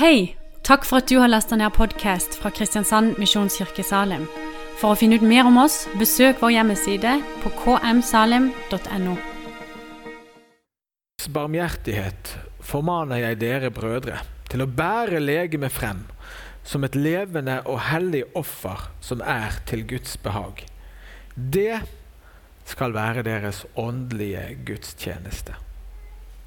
Hei! Takk for at du har lasta ned podkast fra Kristiansand Misjonskirke Salim. For å finne ut mer om oss, besøk vår hjemmeside på kmsalim.no. barmhjertighet formaner jeg dere brødre til å bære legemet frem som et levende og hellig offer som er til Guds behag. Det skal være deres åndelige gudstjeneste.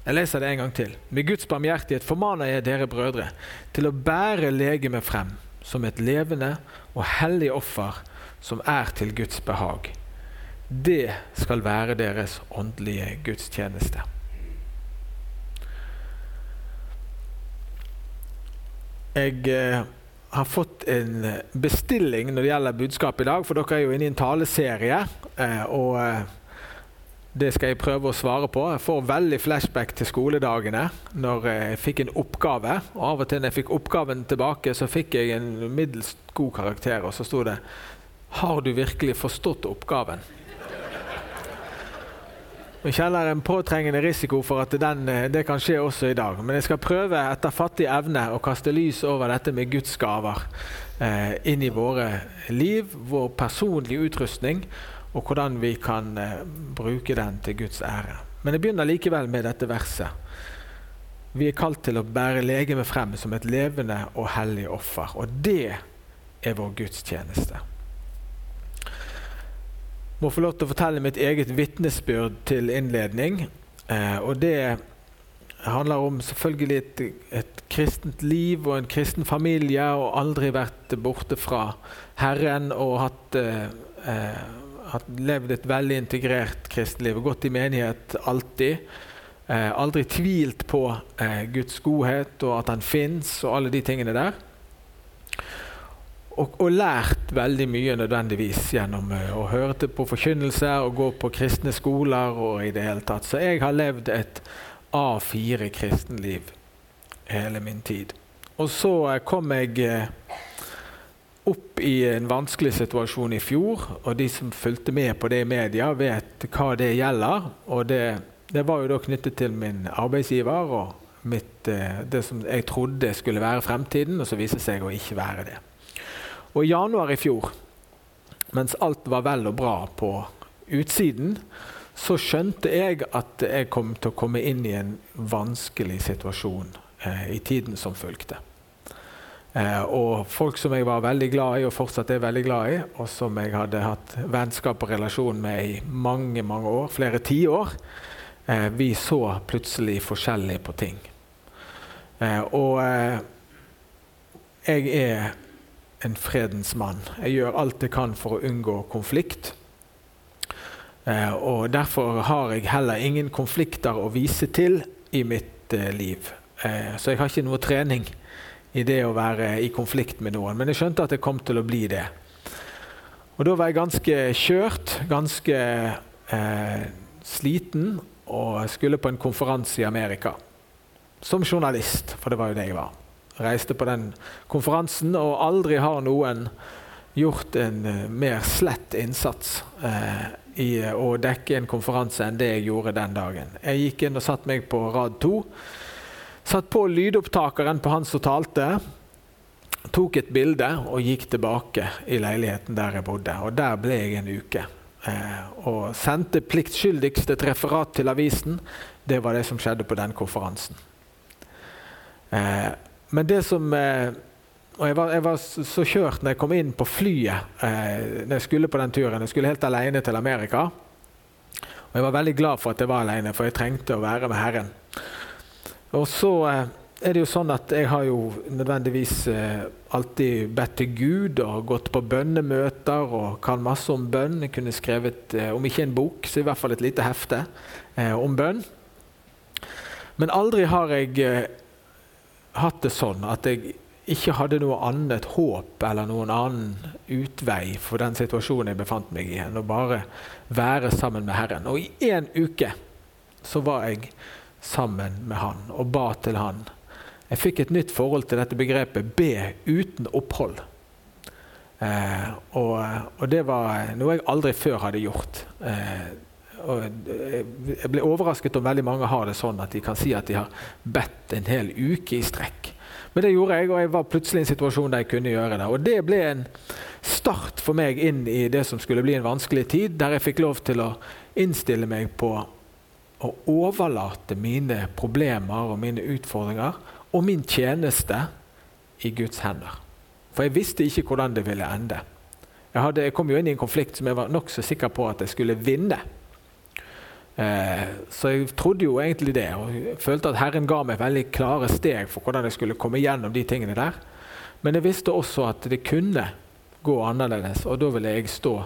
Jeg leser det en gang til. Med Guds barmhjertighet formaner jeg dere brødre til å bære legemet frem som et levende og hellig offer som er til Guds behag. Det skal være deres åndelige gudstjeneste. Jeg eh, har fått en bestilling når det gjelder budskap i dag, for dere er jo inne i en taleserie. Eh, og eh, det skal jeg prøve å svare på. Jeg får veldig flashback til skoledagene når jeg fikk en oppgave. Og av og til når jeg fikk oppgaven tilbake, så fikk jeg en middels god karakter, og så sto det 'Har du virkelig forstått oppgaven?' Jeg kjenner en påtrengende risiko for at den, det kan skje også i dag. Men jeg skal prøve etter fattig evne å kaste lys over dette med Guds gaver eh, inn i våre liv, vår personlige utrustning, og hvordan vi kan eh, bruke den til Guds ære. Men jeg begynner likevel med dette verset. Vi er kalt til å bære legemet frem som et levende og hellig offer. Og det er vår gudstjeneste må få lov til å fortelle mitt eget vitnesbyrd til innledning. Eh, og det handler om selvfølgelig et, et, kristent liv og en kristen familie. Og aldri vært borte fra Herren og hatt, eh, eh hatt levd et veldig integrert kristenliv. Gått i menighet alltid. Eh, aldri tvilt på eh, Guds godhet og at Han fins og alle de tingene der og, og, lært veldig mye nødvendigvis gjennom uh, å høre på forkynnelser og gå på kristne skoler. og i det hele tatt. Så jeg har levd et A4 kristenliv hele min tid. Og så uh, kom jeg uh, opp i en vanskelig situasjon i fjor. Og de som fulgte med på det i media, vet hva det gjelder. Og det, det var jo da knyttet til min arbeidsgiver og mitt, det som jeg trodde skulle være fremtiden, og så viste seg å ikke være det. Og i januar i fjor, mens alt var vel og bra på utsiden, så skjønte jeg at jeg kom til å komme inn i en vanskelig situasjon eh, i tiden som fulgte. Eh, og folk som jeg var veldig glad i, og fortsatt er veldig glad i, og som jeg hadde hatt vennskap og relasjon med i mange mange år, flere tiår, eh, vi så plutselig forskjellig på ting. Eh, og eh, jeg er en fredens mann. Jeg gjør alt jeg kan for å unngå konflikt. Og Derfor har jeg heller ingen konflikter å vise til i mitt liv. Så jeg har ikke noe trening i det å være i konflikt med noen. Men jeg skjønte at jeg kom til å bli det. Og da var jeg ganske kjørt, ganske eh, sliten, og skulle på en konferanse i Amerika. Som journalist, for det var jo det jeg var reiste på den konferansen, og aldri har noen gjort en uh, mer slett innsats eh, i å dekke en konferanse enn det jeg gjorde den dagen. Jeg gikk inn og satte meg på rad to. Satt på lydopptakeren på han som talte. Tok et bilde og gikk tilbake i leiligheten der jeg bodde. Og der ble jeg en uke. og sendte pliktskyldigst et referat til avisen. Det var det som skjedde på den konferansen. Eh, men det som eh, og jeg var, jeg var, så kjørt når jeg kom inn på flyet eh, når jeg skulle på den turen. Jeg skulle helt alene til Amerika. Og jeg var veldig glad for at jeg var alene, for jeg trengte å være med Herren. Og så eh, er det jo sånn at jeg har jo nødvendigvis eh, alltid bedt til Gud og gått på bønnemøter og kan masse om bønn. Jeg kunne skrevet, eh, om ikke en bok, så i hvert fall et lite hefte om bønn. Men aldri har jeg hatt det sånn at jeg ikke hadde noe annet håp eller noen annen utvei for den situasjonen jeg befant meg i, enn å bare være sammen med Herren. Og i én uke så var jeg sammen med Han og ba til Han. Jeg fikk et nytt forhold til dette begrepet 'be uten opphold'. Eh, og, og, det var noe jeg aldri før hadde gjort. Eh, jeg ble overrasket om veldig mange har det sånn at de kan si at de har bedt en hel uke i strekk. Men det gjorde jeg, og jeg var plutselig i en situasjon der jeg kunne gjøre det. Og det ble en start for meg inn i det som skulle bli en vanskelig tid, der jeg fikk lov til å innstille meg på å overlate mine problemer og mine utfordringer og min tjeneste i Guds hender. For jeg visste ikke hvordan det ville ende. Jeg, hadde, jeg kom jo inn i en konflikt som jeg var nokså sikker på at jeg skulle vinne. Eh, så jeg trodde jo egentlig det, og følte at Herren ga meg veldig klare steg for hvordan jeg skulle komme gjennom de tingene der. Men jeg visste også at det kunne gå annerledes, og da ville jeg stå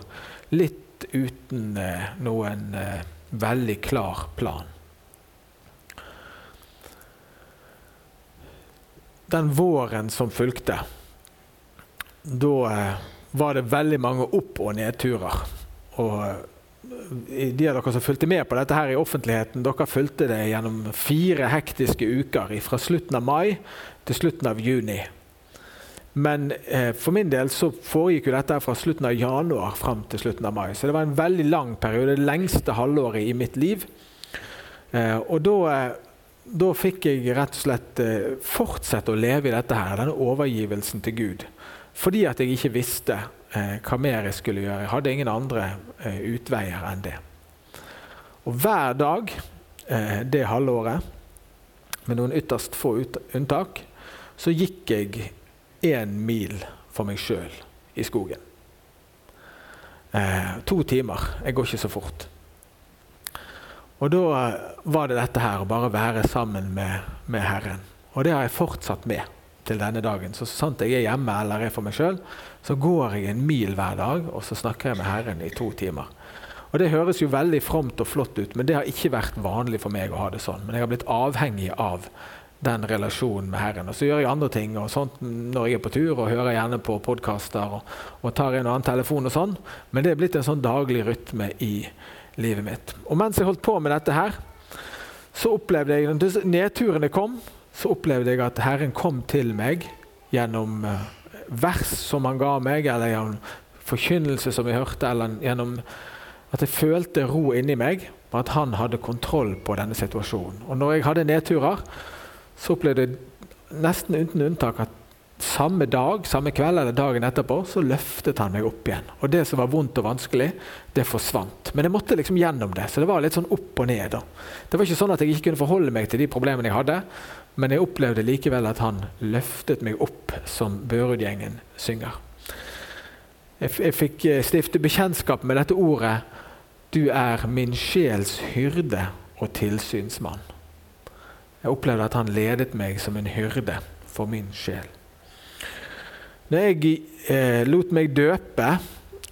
litt uten eh, noen eh, veldig klar plan. Den våren som fulgte, da eh, var det veldig mange opp- og nedturer. Og de av dere som fulgte med på dette her i offentligheten, dere fulgte det gjennom fire hektiske uker fra slutten av mai til slutten av juni. Men eh, for min del så foregikk jo dette fra slutten av januar fram til slutten av mai. Så det var en veldig lang periode, det lengste halvåret i mitt liv. Eh, og da, eh, da, fikk jeg rett og slett eh, fortsette å leve i dette her, denne overgivelsen til Gud. Fordi at jeg ikke visste eh, hva mer jeg skulle gjøre. Jeg hadde ingen andre eh, utveier enn det. Og hver dag det halvåret, med noen ytterst få unntak, så gikk jeg én mil for meg sjøl i skogen. Eh, to timer. Jeg går ikke så fort. Og da eh, var det dette her, å bare være sammen med, med Herren. Og det har jeg fortsatt med til denne dagen. Så sant jeg er hjemme eller er for meg sjøl, så går jeg en mil hver dag og så snakker jeg med Herren i to timer. Og Det høres jo veldig fromt og flott ut, men det har ikke vært vanlig for meg å ha det sånn. Men jeg har blitt avhengig av den relasjonen med Herren. Og så gjør jeg andre ting og sånt når jeg er på tur, og hører gjerne på podkaster og, og, tar en og annen telefon og sånn. Men det er blitt en sånn daglig rytme i livet mitt. Og mens jeg holdt på med dette her, så opplevde jeg når nedturene kom, så opplevde jeg at Herren kom til meg gjennom eh, vers som han ga meg, eller gjennom forkynnelse som jeg hørte, eller gjennom at jeg følte ro inni meg og at han hadde kontroll på denne situasjonen. Og når jeg hadde nedturer, så opplevde jeg nesten uten unntak at samme dag, samme kveld eller dagen etterpå, så løftet han meg opp igjen. Og det som var vondt og vanskelig, det forsvant. Men jeg måtte liksom gjennom det, så det var litt sånn opp og ned. Da. Det var ikke sånn at jeg ikke kunne forholde meg til de problemene jeg hadde, men jeg opplevde likevel at han løftet meg opp, som Børud-gjengen synger. Jeg, jeg fikk eh, stifte bekjentskap med dette ordet 'Du er min sjels hyrde og tilsynsmann'. Jeg opplevde at han ledet meg som en hyrde for min sjel. Når jeg eh, lot meg døpe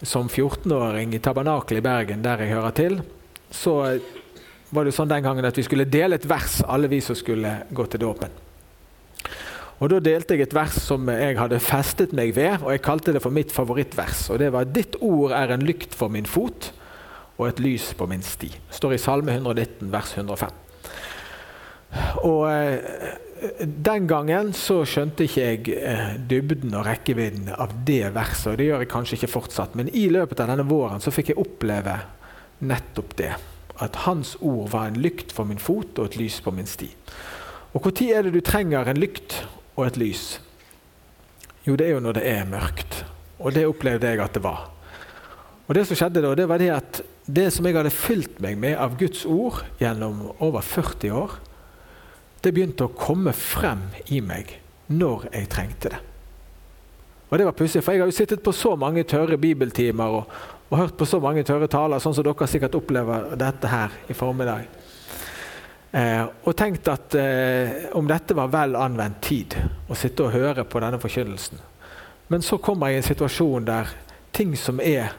som 14-åring i Tabernakelet i Bergen, der jeg hører til, så var det sånn den gangen at vi skulle dele et vers, alle vi som skulle gå til dåpen. Og Da delte jeg et vers som jeg hadde festet meg ved, og jeg kalte det for mitt favorittvers. Og Det var 'Ditt ord er en lykt for min fot og et lys på min sti'. Det står i Salme 119, vers 105. Og eh, Den gangen så skjønte ikke jeg eh, dybden og rekkevidden av det verset, og det gjør jeg kanskje ikke fortsatt, men i løpet av denne våren så fikk jeg oppleve nettopp det at Hans ord var en lykt for min fot og et lys på min sti. Og Når er det du trenger en lykt og et lys? Jo, det er jo når det er mørkt. Og det opplevde jeg at det var. Og Det som skjedde da, det var det at det som jeg hadde fylt meg med av Guds ord gjennom over 40 år, det begynte å komme frem i meg når jeg trengte det. Og det var pussig, for Jeg har jo sittet på så mange tørre bibeltimer og, og hørt på så mange tørre taler, sånn som dere sikkert opplever dette her i formiddag. Eh, og tenkt at eh, om dette var vel anvendt tid å sitte og høre på denne forkynnelsen. Men så kommer jeg i en situasjon der ting som er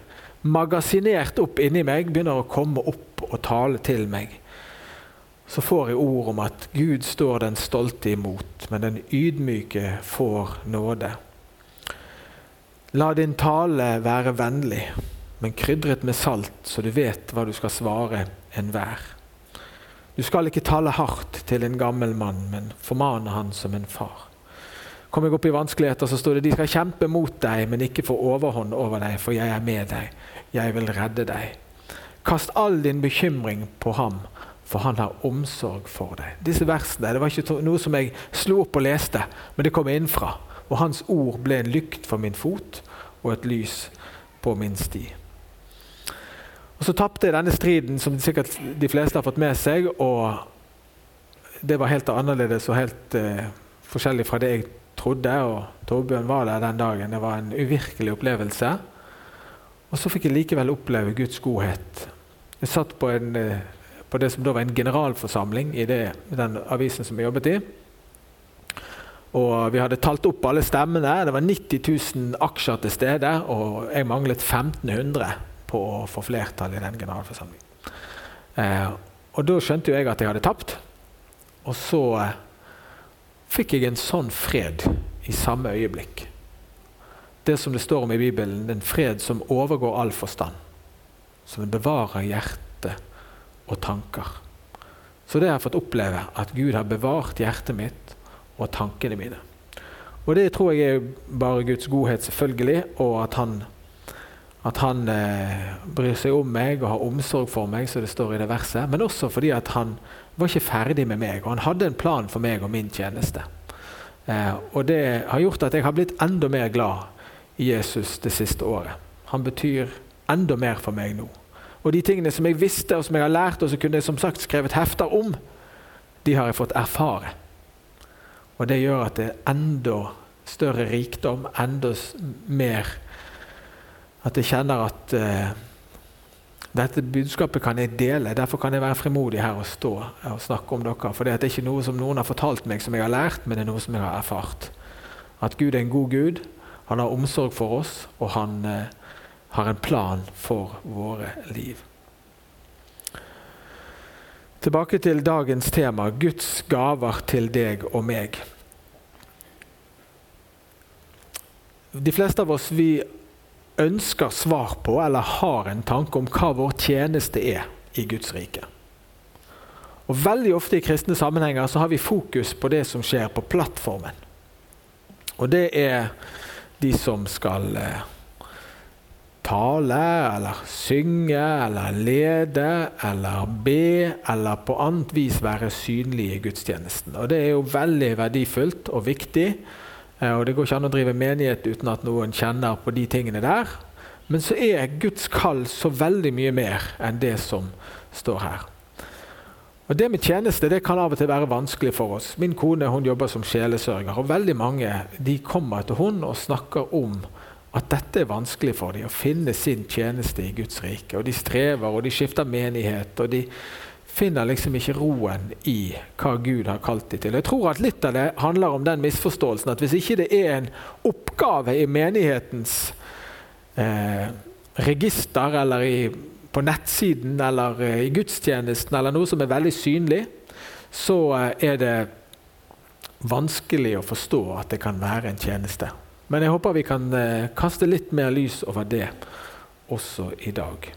magasinert opp inni meg, begynner å komme opp og tale til meg. Så får jeg ord om at Gud står den stolte imot, men den ydmyke får nåde. La din tale være vennlig men krydret med salt, så du vet hva du skal svare enhver. Du skal ikke tale hardt til en gammel mann, men formane han som en far. Kom jeg opp i vanskeligheter, så står det de skal kjempe mot deg, men ikke få overhånd over deg, for jeg er med deg. Jeg vil redde deg. Kast all din bekymring på ham, for han har omsorg for deg. Disse versene det var ikke noe som jeg slo opp og leste, men det kom innenfra. Og hans ord ble en lykt for min fot og et lys på min sti. Og Så tapte jeg denne striden, som sikkert de fleste har fått med seg. og Det var helt annerledes og helt eh, forskjellig fra det jeg trodde. og Torbjørn var der den dagen. Det var en uvirkelig opplevelse. Og så fikk jeg likevel oppleve Guds godhet. Jeg satt på, en, eh, på det som da var en generalforsamling i det, den avisen som jeg jobbet i. Og Vi hadde talt opp alle stemmene. Det var 90 000 aksjer til stede, og jeg manglet 1500 på å få flertall i den generalforsamlingen. Eh, og Da skjønte jo jeg at jeg hadde tapt. Og så eh, fikk jeg en sånn fred i samme øyeblikk. Det som det står om i Bibelen, den fred som overgår all forstand. Som bevarer hjerte og tanker. Så det har jeg fått oppleve, at Gud har bevart hjertet mitt og tankene mine. Og det tror jeg er bare Guds godhet, selvfølgelig, og at han at han eh, bryr seg om meg og har omsorg for meg, som det står i det verset. Men også fordi at han var ikke ferdig med meg, og han hadde en plan for meg og min tjeneste. Eh, og det har gjort at jeg har blitt enda mer glad i Jesus det siste året. Han betyr enda mer for meg nå. Og de tingene som jeg visste og som jeg har lært, og som kunne som sagt skrevet hefter om, de har jeg fått erfare. Og det gjør at det er enda større rikdom, enda mer at jeg kjenner at uh, dette budskapet kan jeg dele. Derfor kan jeg være frimodig her og stå og snakke om dere. For det er ikke noe som noen har fortalt meg som jeg har lært, men det er noe som jeg har erfart. At Gud er en god Gud. Han har omsorg for oss, og han uh, har en plan for våre liv. Tilbake til dagens tema Guds gaver til deg og meg. De fleste av oss vi ønsker svar på eller har en tanke om hva vår tjeneste er i Guds rike. Og Veldig ofte i kristne sammenhenger så har vi fokus på det som skjer på plattformen. Og det er de som skal eh, tale eller synge eller lede eller be eller på annet vis være synlig i gudstjenesten. Og Det er jo veldig verdifullt og viktig. Eh, og Det går ikke an å drive menighet uten at noen kjenner på de tingene der. Men så er Guds kall så veldig mye mer enn det som står her. Og Det med tjeneste det kan av og til være vanskelig for oss. Min kone hun jobber som sjelesørger, og veldig mange de kommer til hun og snakker om at dette er vanskelig for dem, å finne sin tjeneste i Guds rike. Og De strever, og de skifter menighet. og de finner liksom ikke roen i hva Gud har kalt dem til. Jeg tror at Litt av det handler om den misforståelsen at hvis ikke det er en oppgave i menighetens eh, register eller i, på nettsiden eller eh, i gudstjenesten eller noe som er veldig synlig, så eh, er det vanskelig å forstå at det kan være en tjeneste. Men jeg håper vi kan eh, kaste litt mer lys over det også i dag.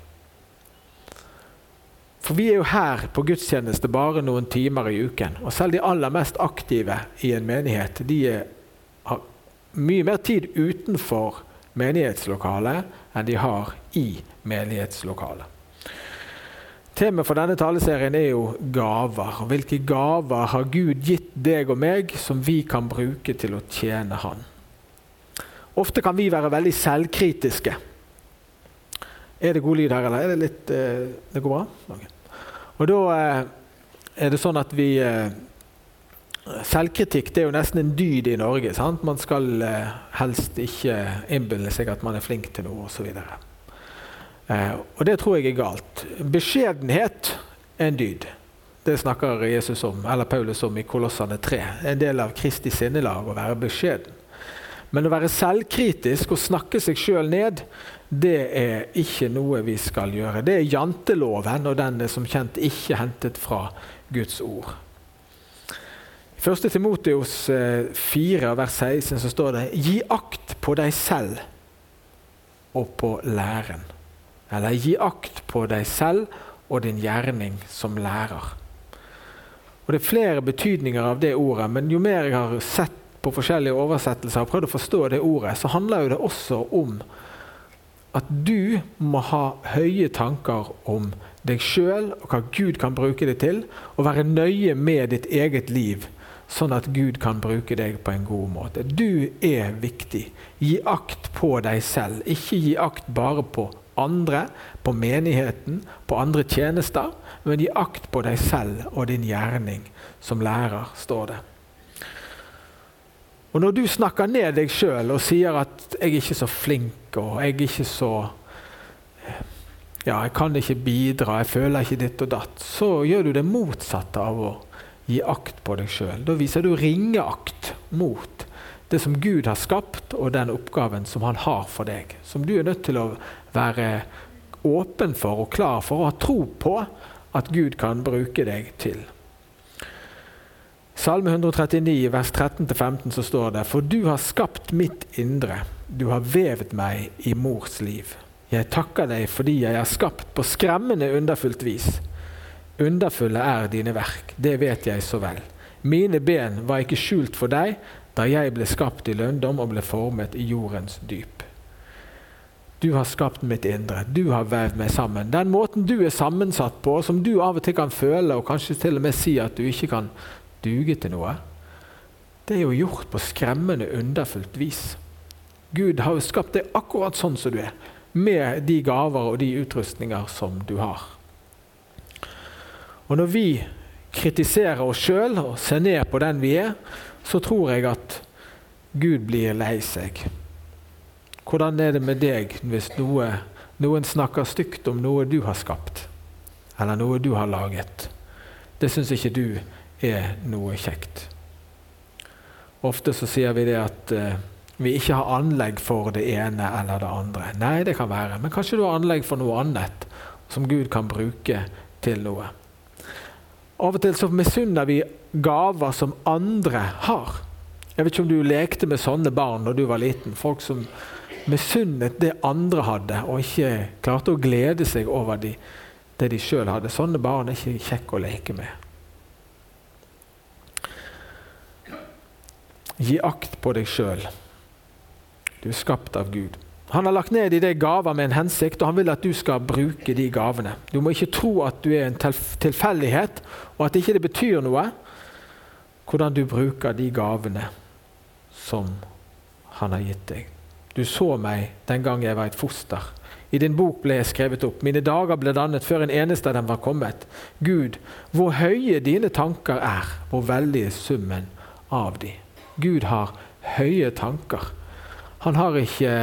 For vi er jo her på gudstjeneste bare noen timer i uken. Og selv de aller mest aktive i en menighet de har mye mer tid utenfor menighetslokalet enn de har i menighetslokalet. Temaet for denne taleserien er jo gaver. Hvilke gaver har Gud gitt deg og meg som vi kan bruke til å tjene Han? Ofte kan vi være veldig selvkritiske. Er det god lyd her, eller er det litt eh, Det går bra? Okay. Og da eh, er det sånn at vi eh, Selvkritikk det er jo nesten en dyd i Norge. Sant? Man skal eh, helst ikke innbille seg at man er flink til noe osv. Eh, og det tror jeg er galt. Beskjedenhet er en dyd. Det snakker Jesus om, eller Paulus om i Kolossene 3. En del av Kristi sinnelag å være beskjeden. Men å være selvkritisk og snakke seg sjøl ned, det er ikke noe vi skal gjøre. Det er janteloven, og den er som kjent ikke hentet fra Guds ord. I 1. Timoteos 4, eh, vers 16 så står det Gi akt på deg selv og på læren. Eller gi akt på deg selv og din gjerning som lærer. Og Det er flere betydninger av det ordet, men jo mer jeg har sett på forskjellige oversettelser og prøvd å forstå det ordet, så handler jo det også om at du må ha høye tanker om deg sjøl og hva Gud kan bruke det til, og være nøye med ditt eget liv, sånn at Gud kan bruke deg på en god måte. Du er viktig. Gi akt på deg selv. Ikke gi akt bare på andre, på menigheten, på andre tjenester, men gi akt på deg selv og din gjerning som lærer, står det. Og Når du snakker ned deg sjøl og sier at 'jeg er ikke så flink' og 'jeg er ikke så ja, 'jeg kan ikke bidra, jeg føler ikke ditt og datt', så gjør du det motsatte av å gi akt på deg sjøl. Da viser du ringeakt mot det som Gud har skapt, og den oppgaven som han har for deg. Som du er nødt til å være åpen for og klar for å ha tro på at Gud kan bruke deg til. Salme 139, vers 13-15 så står det For du har skapt mitt indre, du har vevet meg i mors liv. Jeg takker deg fordi jeg er skapt på skremmende underfullt vis. Underfulle er dine verk, det vet jeg så vel. Mine ben var ikke skjult for deg da jeg ble skapt i lønndom og ble formet i jordens dyp. Du har skapt mitt indre, du har vevd meg sammen. Den måten du er sammensatt på, som du av og til kan føle og kanskje til og med si at du ikke kan duge til noe, det er jo gjort på skremmende underfullt vis. Gud har jo skapt deg akkurat sånn som du er, med de gaver og de utrustninger som du har. Og når vi kritiserer oss sjøl og ser ned på den vi er, så tror jeg at Gud blir lei seg. Hvordan er det med deg hvis noe, noen snakker stygt om noe du har skapt, eller noe du har laget? Det syns ikke du er noe kjekt. Ofte så sier vi det at eh, vi ikke har anlegg for det ene eller det andre. Nei, det kan være, men kanskje du har anlegg for noe annet som Gud kan bruke til noe. Av og til så misunner vi gaver som andre har. Jeg vet ikke om du lekte med sånne barn da du var liten. Folk som misunnet det andre hadde, og ikke klarte å glede seg over de, det de sjøl hadde. Sånne barn er ikke kjekke å leke med. Gi akt på deg sjøl. Du er skapt av Gud. Han har lagt ned i deg gaver med en hensikt, og han vil at du skal bruke de gavene. Du må ikke tro at du er en tilfeldighet, og at ikke det betyr noe hvordan du bruker de gavene som han har gitt deg. Du så meg den gang jeg var et foster. I din bok ble jeg skrevet opp. Mine dager ble dannet før en eneste av dem var kommet. Gud, hvor høye dine tanker er, hvor veldig summen av de. Gud har høye tanker. Han, har ikke,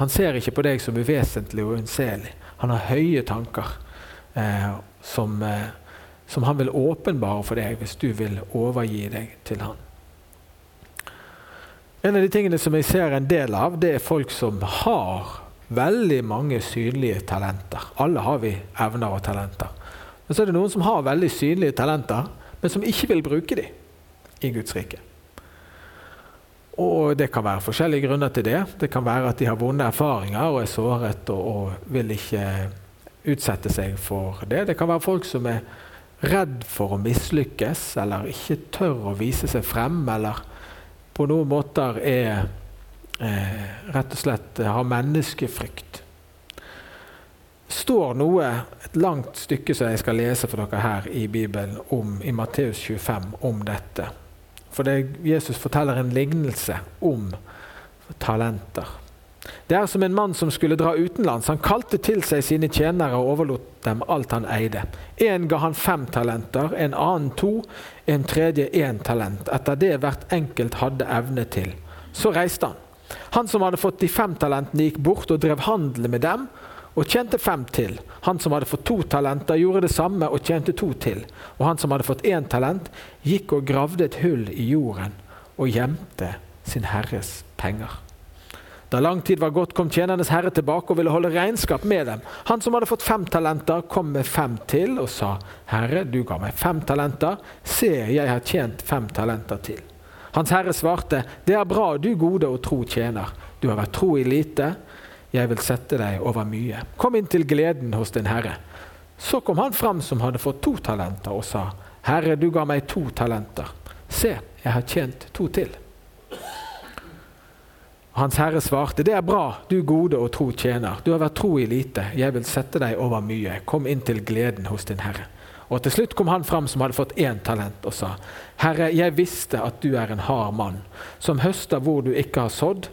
han ser ikke på deg som uvesentlig og unnselig. Han har høye tanker eh, som, eh, som, han vil åpenbare for deg hvis du vil overgi deg til han. En av de tingene som jeg ser en del av, det er folk som har veldig mange synlige talenter. Alle har vi evner og talenter. Men så er det noen som har veldig synlige talenter, men som ikke vil bruke dem i Guds rike. Og det kan være forskjellige grunner til det. Det kan være at de har vonde erfaringer og er såret og, og, vil ikke utsette seg for det. Det kan være folk som er redd for å mislykkes eller ikke tør å vise seg frem, eller på noen måter er eh, rett og slett har menneskefrykt. Står noe, et langt stykke som jeg skal lese for dere her i Bibelen, om, i Matteus 25 om dette. For det, Jesus forteller en lignelse om talenter. Det er som en mann som skulle dra utenlands. Han kalte til seg sine tjenere og overlot dem alt han eide. En ga han fem talenter, en annen to, en tredje én talent, etter det hvert enkelt hadde evne til. Så reiste han. Han som hadde fått de fem talentene, gikk bort og drev handel med dem og tjente fem til. Han som hadde fått to talenter, gjorde det samme og tjente to til. Og han som hadde fått én talent, gikk og gravde et hull i jorden og gjemte sin herres penger. Da lang tid var gått, kom tjenernes herre tilbake og ville holde regnskap med dem. Han som hadde fått fem talenter, kom med fem til og sa, Herre, du ga meg fem talenter, se, jeg har tjent fem talenter til. Hans herre svarte, Det er bra, du gode og tro tjener. Du har vært tro i lite, jeg vil sette deg over mye. Kom inn til gleden hos din herre. Så kom han fram som hadde fått to talenter, og sa, Herre, du ga meg to talenter. Se, jeg har tjent to til. Hans herre svarte, det er bra, du gode og tro tjener. Du har vært tro i lite, jeg vil sette deg over mye. Kom inn til gleden hos din herre. Og Til slutt kom han fram som hadde fått én talent, og sa, Herre, jeg visste at du er en hard mann, som høster hvor du ikke har sådd,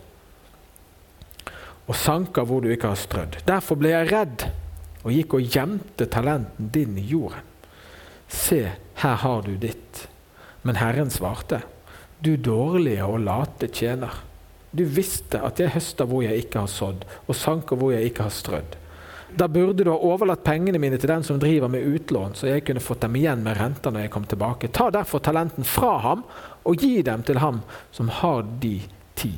og sanker hvor du ikke har strødd. Derfor ble jeg redd og gikk og gjemte talenten din i jorden. Se, her har du ditt. Men Herren svarte, du dårlige og late tjener. Du visste at jeg høster hvor jeg ikke har sådd, og sanker hvor jeg ikke har strødd. Da burde du ha overlatt pengene mine til den som driver med utlån, så jeg kunne fått dem igjen med renter når jeg kom tilbake. Ta derfor talenten fra ham og gi dem til ham som har de ti.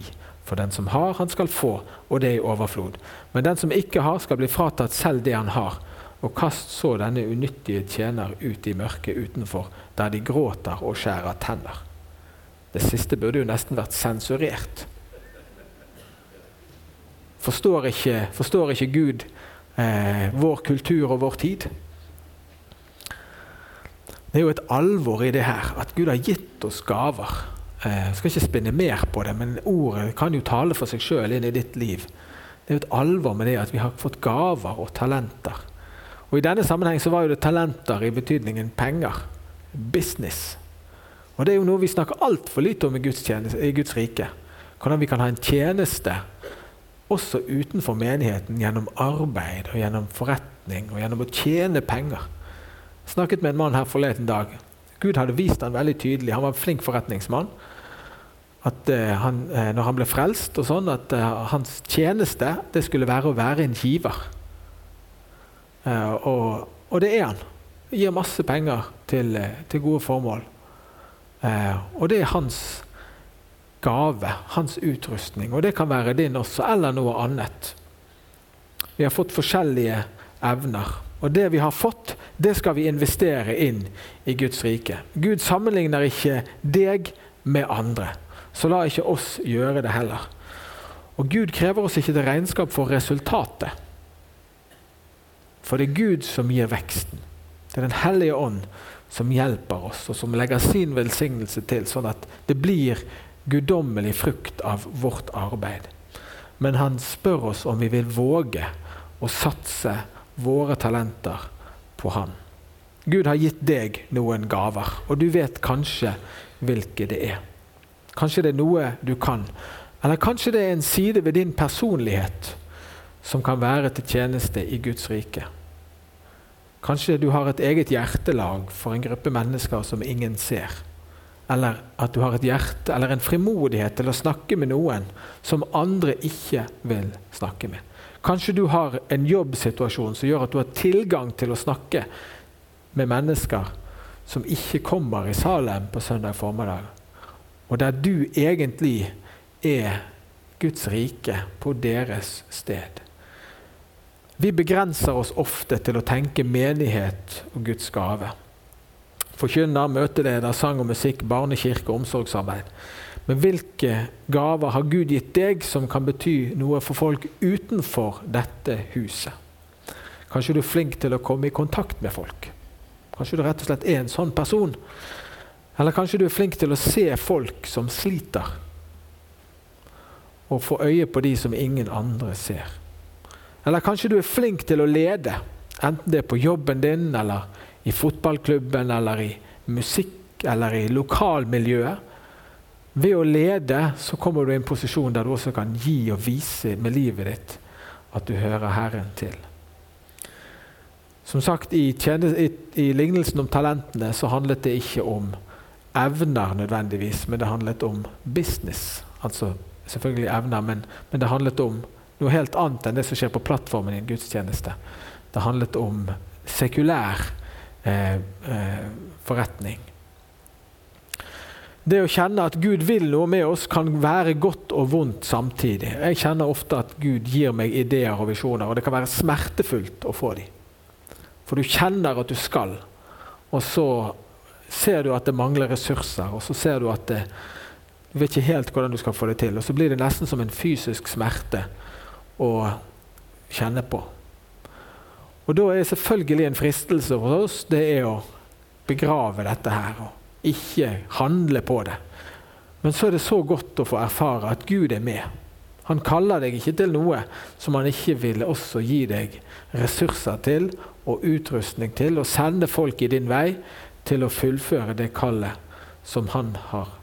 For den som har, han skal få, og det i overflod. Men den som ikke har, skal bli fratatt selv det han har. Og kast så denne unyttige tjener ut i mørket utenfor, der de gråter og skjærer tenner. Det siste burde jo nesten vært sensurert. Forstår ikke, forstår ikke Gud eh, vår kultur og vår tid? Det er jo et alvor i det her, at Gud har gitt oss gaver. Eh, jeg skal ikke spinne mer på det, men ordet kan jo tale for seg sjøl inn i ditt liv. Det er jo et alvor med det at vi har fått gaver og talenter. Og I denne sammenheng så var jo det talenter i betydningen penger. Business. Og Det er jo noe vi snakker altfor lite om i Guds, i Guds rike. Hvordan vi kan ha en tjeneste også utenfor menigheten gjennom arbeid og gjennom forretning og gjennom å tjene penger. Jeg snakket med en mann her forleden dag. Gud hadde vist han veldig tydelig. Han var en flink forretningsmann. At uh, han, uh, når han ble frelst, og sånn, at uh, hans tjeneste det skulle være å være en giver. Og, og, det er han. Gir masse penger til, til gode formål. og det er hans gave, hans utrustning. Og det kan være din også, eller noe annet. Vi har fått forskjellige evner. Og det vi har fått, det skal vi investere inn i Guds rike. Gud sammenligner ikke deg med andre, så la ikke oss gjøre det heller. Og Gud krever oss ikke til regnskap for resultatet. For det er Gud som gir veksten. Det er Den hellige ånd som hjelper oss, og som legger sin velsignelse til, sånn at det blir guddommelig frukt av vårt arbeid. Men han spør oss om vi vil våge å satse våre talenter på han. Gud har gitt deg noen gaver, og du vet kanskje hvilke det er. Kanskje det er noe du kan, eller kanskje det er en side ved din personlighet som kan være til tjeneste i Guds rike. Kanskje du har et eget hjertelag for en gruppe mennesker som ingen ser. Eller at du har et hjerte eller en frimodighet til å snakke med noen som andre ikke vil snakke med. Kanskje du har en jobbsituasjon som gjør at du har tilgang til å snakke med mennesker som ikke kommer i Salem på søndag formiddag, og der du egentlig er Guds rike på deres sted. Vi begrenser oss ofte til å tenke menighet og Guds gave forkynner, møteleder, sang og musikk, barnekirke og omsorgsarbeid. Men hvilke gaver har Gud gitt deg som kan bety noe for folk utenfor dette huset? Kanskje du er flink til å komme i kontakt med folk. Kanskje du rett og slett er en sånn person. Eller kanskje du er flink til å se folk som sliter, og få øye på de som ingen andre ser. Eller kanskje du er flink til å lede, enten det er på jobben din eller i fotballklubben eller i musikk eller i lokalmiljøet. Ved å lede så kommer du i en posisjon der du også kan gi og vise med livet ditt at du hører Herren til. Som sagt, i, i, i lignelsen om talentene så handlet det ikke om evner nødvendigvis, men det handlet om business. Altså selvfølgelig evner, men, men det handlet om noe helt annet enn det som skjer på plattformen i en gudstjeneste. Det handlet om sekulær Eh, eh, forretning. Det å kjenne at Gud vil noe med oss, kan være godt og vondt samtidig. Jeg kjenner ofte at Gud gir meg ideer og visjoner, og det kan være smertefullt å få dem. For du kjenner at du skal, og så ser du at det mangler ressurser, og så ser du at det, du vet ikke helt hvordan du skal få det til. Og så blir det nesten som en fysisk smerte å kjenne på. Og Da er selvfølgelig en fristelse for oss det er å begrave dette her og ikke handle på det. Men så er det så godt å få erfare at Gud er med. Han kaller deg ikke til noe som han ikke vil også gi deg ressurser til og utrustning til, og sende folk i din vei til å fullføre det kallet som han har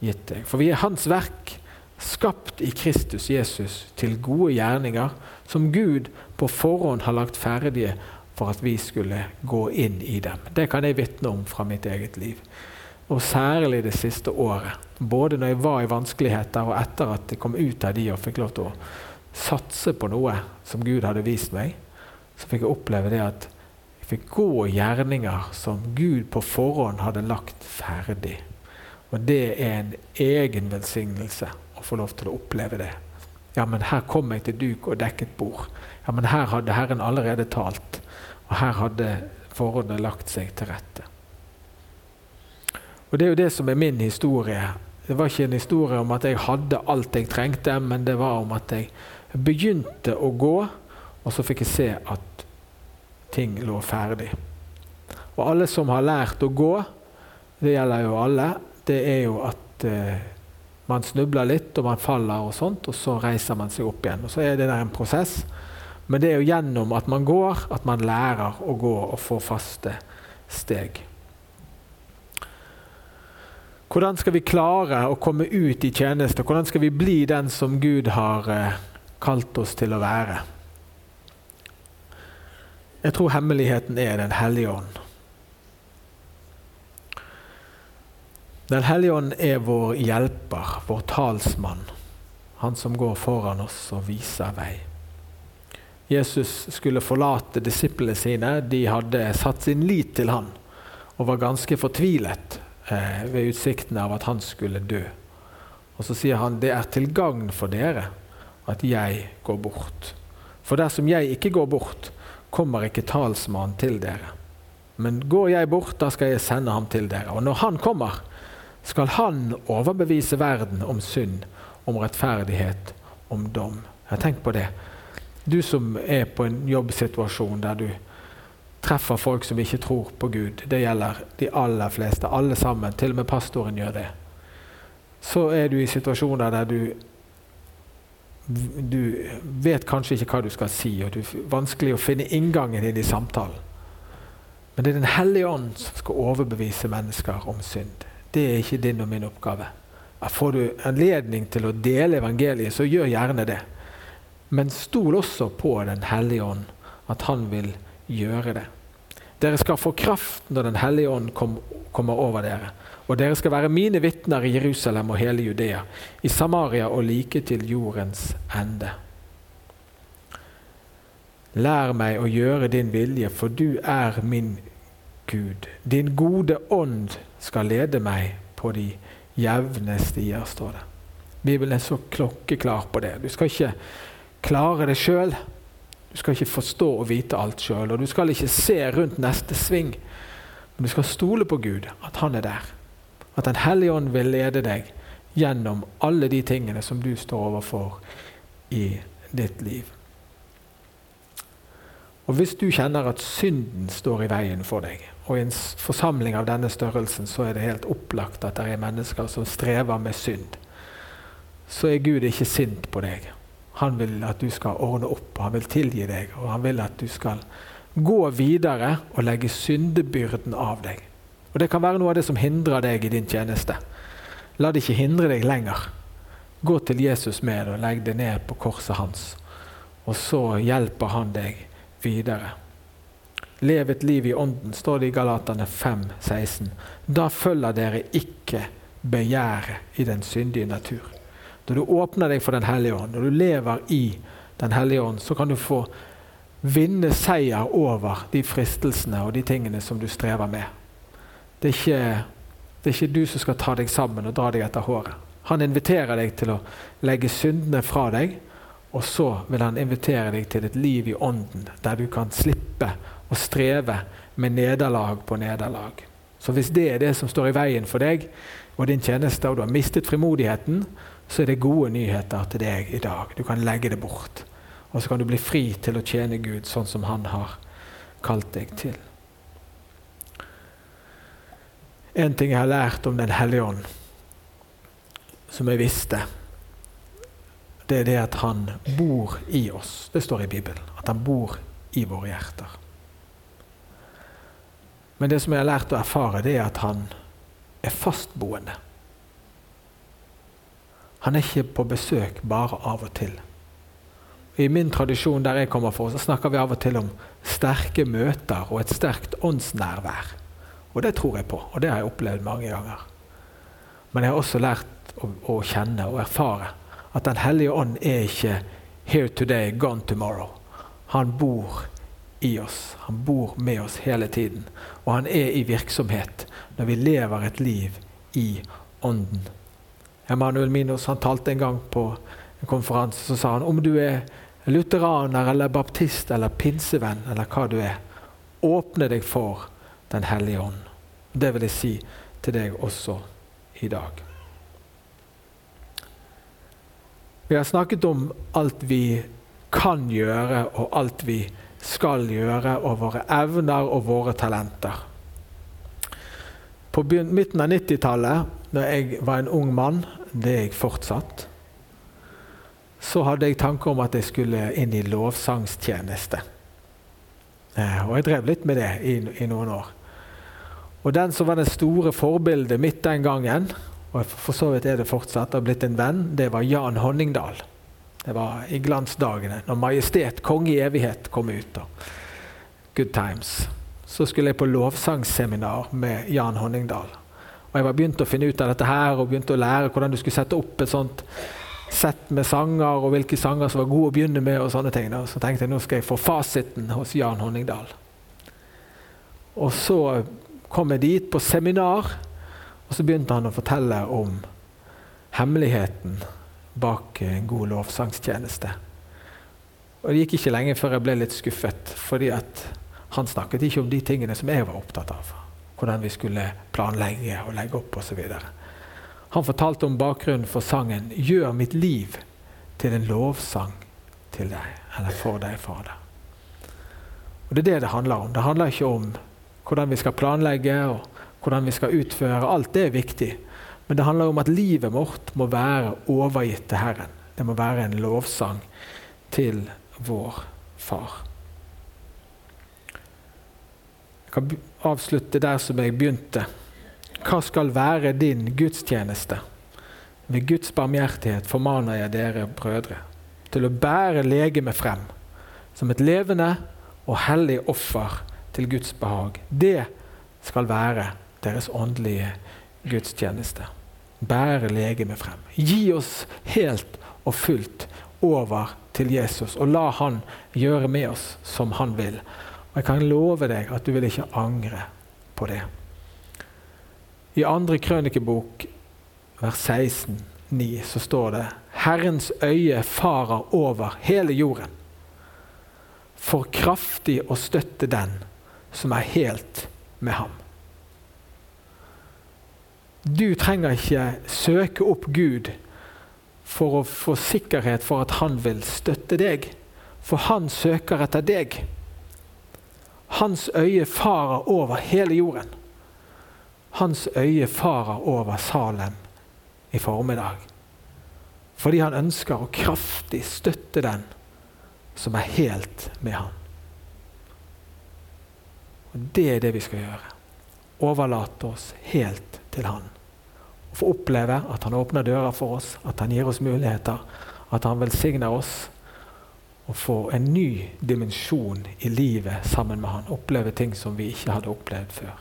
gitt deg. For vi er hans verk, skapt i Kristus Jesus til gode gjerninger, som Gud på forhånd har lagt ferdige for at vi skulle gå inn i dem. Det kan jeg vitne om fra mitt eget liv. Og særlig det siste året. Både når jeg var i vanskeligheter, og etter at jeg kom ut av de og fikk lov til å satse på noe som Gud hadde vist meg, så fikk jeg oppleve det at fikk gå gjerninger som Gud på forhånd hadde lagt ferdig. Og det er en egen velsignelse å få lov til å oppleve det. Ja, men her kom jeg til duk og dekket bord. Ja, men her hadde Herren allerede talt. Og her hadde forhåndet lagt seg til rette. Og Det er jo det som er min historie. Det var ikke en historie om at jeg hadde alt jeg trengte, men det var om at jeg begynte å gå, og så fikk jeg se at ting lå ferdig. Og alle som har lært å gå, det gjelder jo alle, det er jo at eh, man snubler litt og man faller, og sånt, og så reiser man seg opp igjen. Og Så er det der en prosess. Men det er jo gjennom at man går, at man lærer å gå og få faste steg. Hvordan skal vi klare å komme ut i tjeneste? Hvordan skal vi bli den som Gud har eh, kalt oss til å være? Jeg tror hemmeligheten er Den hellige ånd. Den hellige ånd er vår hjelper, vår talsmann. Han som går foran oss og viser vei. Jesus skulle forlate disiplene sine. De hadde satt sin lit til han og var ganske fortvilet eh, ved utsikten av at han skulle dø. Og så sier han det er til gagn for dere at jeg går bort. For dersom jeg ikke går bort, kommer ikke talsmannen til dere. Men går jeg bort, da skal jeg sende ham til dere. Og når han kommer, skal han overbevise verden om synd, om rettferdighet, om dom. Jeg Tenk på det. Du som er på en jobbsituasjon der du treffer folk som ikke tror på Gud. Det gjelder de aller fleste. Alle sammen. Til og med pastoren gjør det. Så er du i situasjoner der du du vet kanskje ikke hva du skal si, og det er vanskelig å finne inngangen inn i samtalen. Men det er Den hellige ånd som skal overbevise mennesker om synd. Det er ikke din og min oppgave. Får du anledning til å dele evangeliet, så gjør gjerne det. Men stol også på Den hellige ånd, at han vil gjøre det. Dere skal få kraft når Den hellige ånd kom, kommer over dere. Og dere skal være mine vitner i Jerusalem og hele Judea, i Samaria og like til jordens ende. Lær meg å gjøre din vilje, for du er min Gud. Din gode ånd skal lede meg på de jevne stier, står det. Bibelen er så klokkeklar på det. Du skal ikke klare det sjøl. Du skal ikke forstå og vite alt sjøl, og du skal ikke se rundt neste sving. Men du skal stole på Gud, at Han er der. At Den hellige ånd vil lede deg gjennom alle de tingene som du står overfor i ditt liv. Og Hvis du kjenner at synden står i veien for deg, og i en forsamling av denne størrelsen så er det helt opplagt at det er mennesker som strever med synd, så er Gud ikke sint på deg. Han vil at du skal ordne opp, han vil tilgi deg, og han vil at du skal gå videre og legge syndebyrden av deg. Og Det kan være noe av det som hindrer deg i din tjeneste. La det ikke hindre deg lenger. Gå til Jesus med og legg det ned på korset hans. Og så hjelper han deg videre. Lev et liv i ånden, står det i Galaterne 5, 16. Da følger dere ikke begjæret i den syndige natur. Når du åpner deg for Den hellige ånd, når du lever i Den hellige ånd, så kan du få vinne seier over de fristelsene og de tingene som du strever med. Det er ikke, det er ikke du som skal ta deg sammen og dra deg etter håret. Han inviterer deg til å legge syndene fra deg, og så vil han invitere deg til et liv i ånden, der du kan slippe å streve med nederlag på nederlag. Så hvis det er det som står i veien for deg og din tjeneste, og du har mistet frimodigheten, så er det gode nyheter til deg i dag. Du kan legge det bort. Og så kan du bli fri til å tjene Gud sånn som Han har kalt deg til. En ting jeg har lært om Den hellige ånd, som jeg visste, Det er det at han bor i oss. Det står i Bibelen. At han bor i våre hjerter. Men det som jeg har lært å erfare, det er at han er fastboende. Han er ikke på besøk bare av og til. I min tradisjon der jeg kommer fra, så snakker vi av og til om sterke møter og et sterkt åndsnærvær. Og det tror jeg på, og det har jeg opplevd mange ganger. Men jeg har også lært å, å kjenne og erfare at Den hellige ånd er ikke 'here today, gone tomorrow'. Han bor i oss. Han bor med oss hele tiden. Og han er i virksomhet når vi lever et liv i Ånden. Emanuel Minos han talte en gang på en konferanse så sa han om du er lutheraner eller baptist eller pinsevenn eller hva du er, åpne deg for Den hellige ånd. Det vil jeg si til deg også i dag. Vi har snakket om alt vi kan gjøre, og alt vi skal gjøre, og våre evner og våre talenter. På midten av 90-tallet, da jeg var en ung mann, det er jeg fortsatt, så hadde jeg tanker om at jeg skulle inn i lovsangstjeneste. Eh, og jeg drev litt med det i, i noen år. Og den som var det store forbildet mitt den gangen, og for så vidt er det fortsatt, har blitt en venn, det var Jan Honningdal. Det var i glansdagene, når 'Majestet, konge i evighet' kom ut. Og good times. Så skulle jeg på lovsangsseminar med Jan Honningdal. Og jeg var begynt å finne ut av dette her, og begynte å lære hvordan du skulle sette opp et sånt sett med sanger, og hvilke sanger som var gode å begynne med. og sånne ting. Og så tenkte jeg nå skal jeg få fasiten hos Jan Honningdal. Og så kom jeg dit på seminar, og så begynte han å fortelle om hemmeligheten bak en god lovsangstjeneste. Og Det gikk ikke lenge før jeg ble litt skuffet, fordi han snakket ikke om de tingene som jeg var opptatt av. Hvordan vi skulle planlegge og legge opp osv. Han fortalte om bakgrunnen for sangen 'Gjør mitt liv til en lovsang til deg', eller for deg, Fader. Og Det er det det handler om. Det handler ikke om hvordan vi skal planlegge og hvordan vi skal utføre. Alt det er viktig. Men det handler om at livet vårt må være overgitt til Herren. Det må være en lovsang til vår Far. Jeg kan avslutte der som jeg begynte. Hva skal være din gudstjeneste? Ved Guds barmhjertighet formaner jeg dere brødre til å bære legemet frem som et levende og hellig offer til Guds behag. Det skal være deres åndelige gudstjeneste. Bære legemet frem. Gi oss helt og fullt over til Jesus, og la Han gjøre med oss som Han vil. Jeg kan love deg at du vil ikke angre på det. I andre krønikebok, vers 16, 9, så står det Herrens øye farer over hele jorden, for kraftig å støtte den som er helt med ham. Du trenger ikke søke opp Gud for å få sikkerhet for at han vil støtte deg, for han søker etter deg. Hans øye farer over hele jorden. Hans øye farer over Salem i formiddag. Fordi han ønsker å kraftig støtte den som er helt med han. Og Det er det vi skal gjøre. Overlate oss helt til han. Og Få oppleve at han åpner dører for oss, at han gir oss muligheter, at han velsigner oss. Og få en ny dimensjon i livet sammen med han. Oppleve ting som vi ikke hadde opplevd før.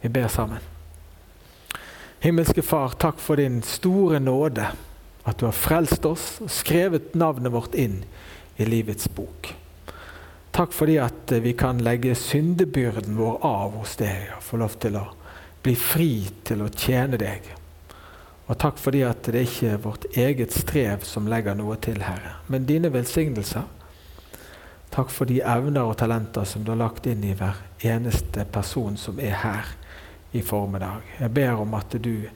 Vi ber sammen. Himmelske Far, takk for din store nåde. At du har frelst oss og skrevet navnet vårt inn i livets bok. Takk fordi at vi kan legge syndebyrden vår av hos deg og få lov til å bli fri til å tjene deg. Og takk fordi at det ikke er vårt eget strev som legger noe til, Herre, men dine velsignelser. Takk for de evner og talenter som du har lagt inn i hver eneste person som er her i formiddag. Jeg ber om at du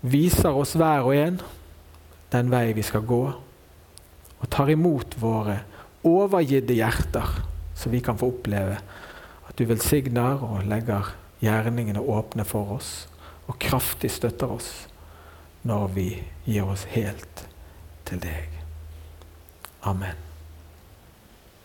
viser oss hver og en den vei vi skal gå, og tar imot våre overgitte hjerter, så vi kan få oppleve at du velsigner og legger gjerningene åpne for oss, og kraftig støtter oss når vi gir oss helt til deg. Amen.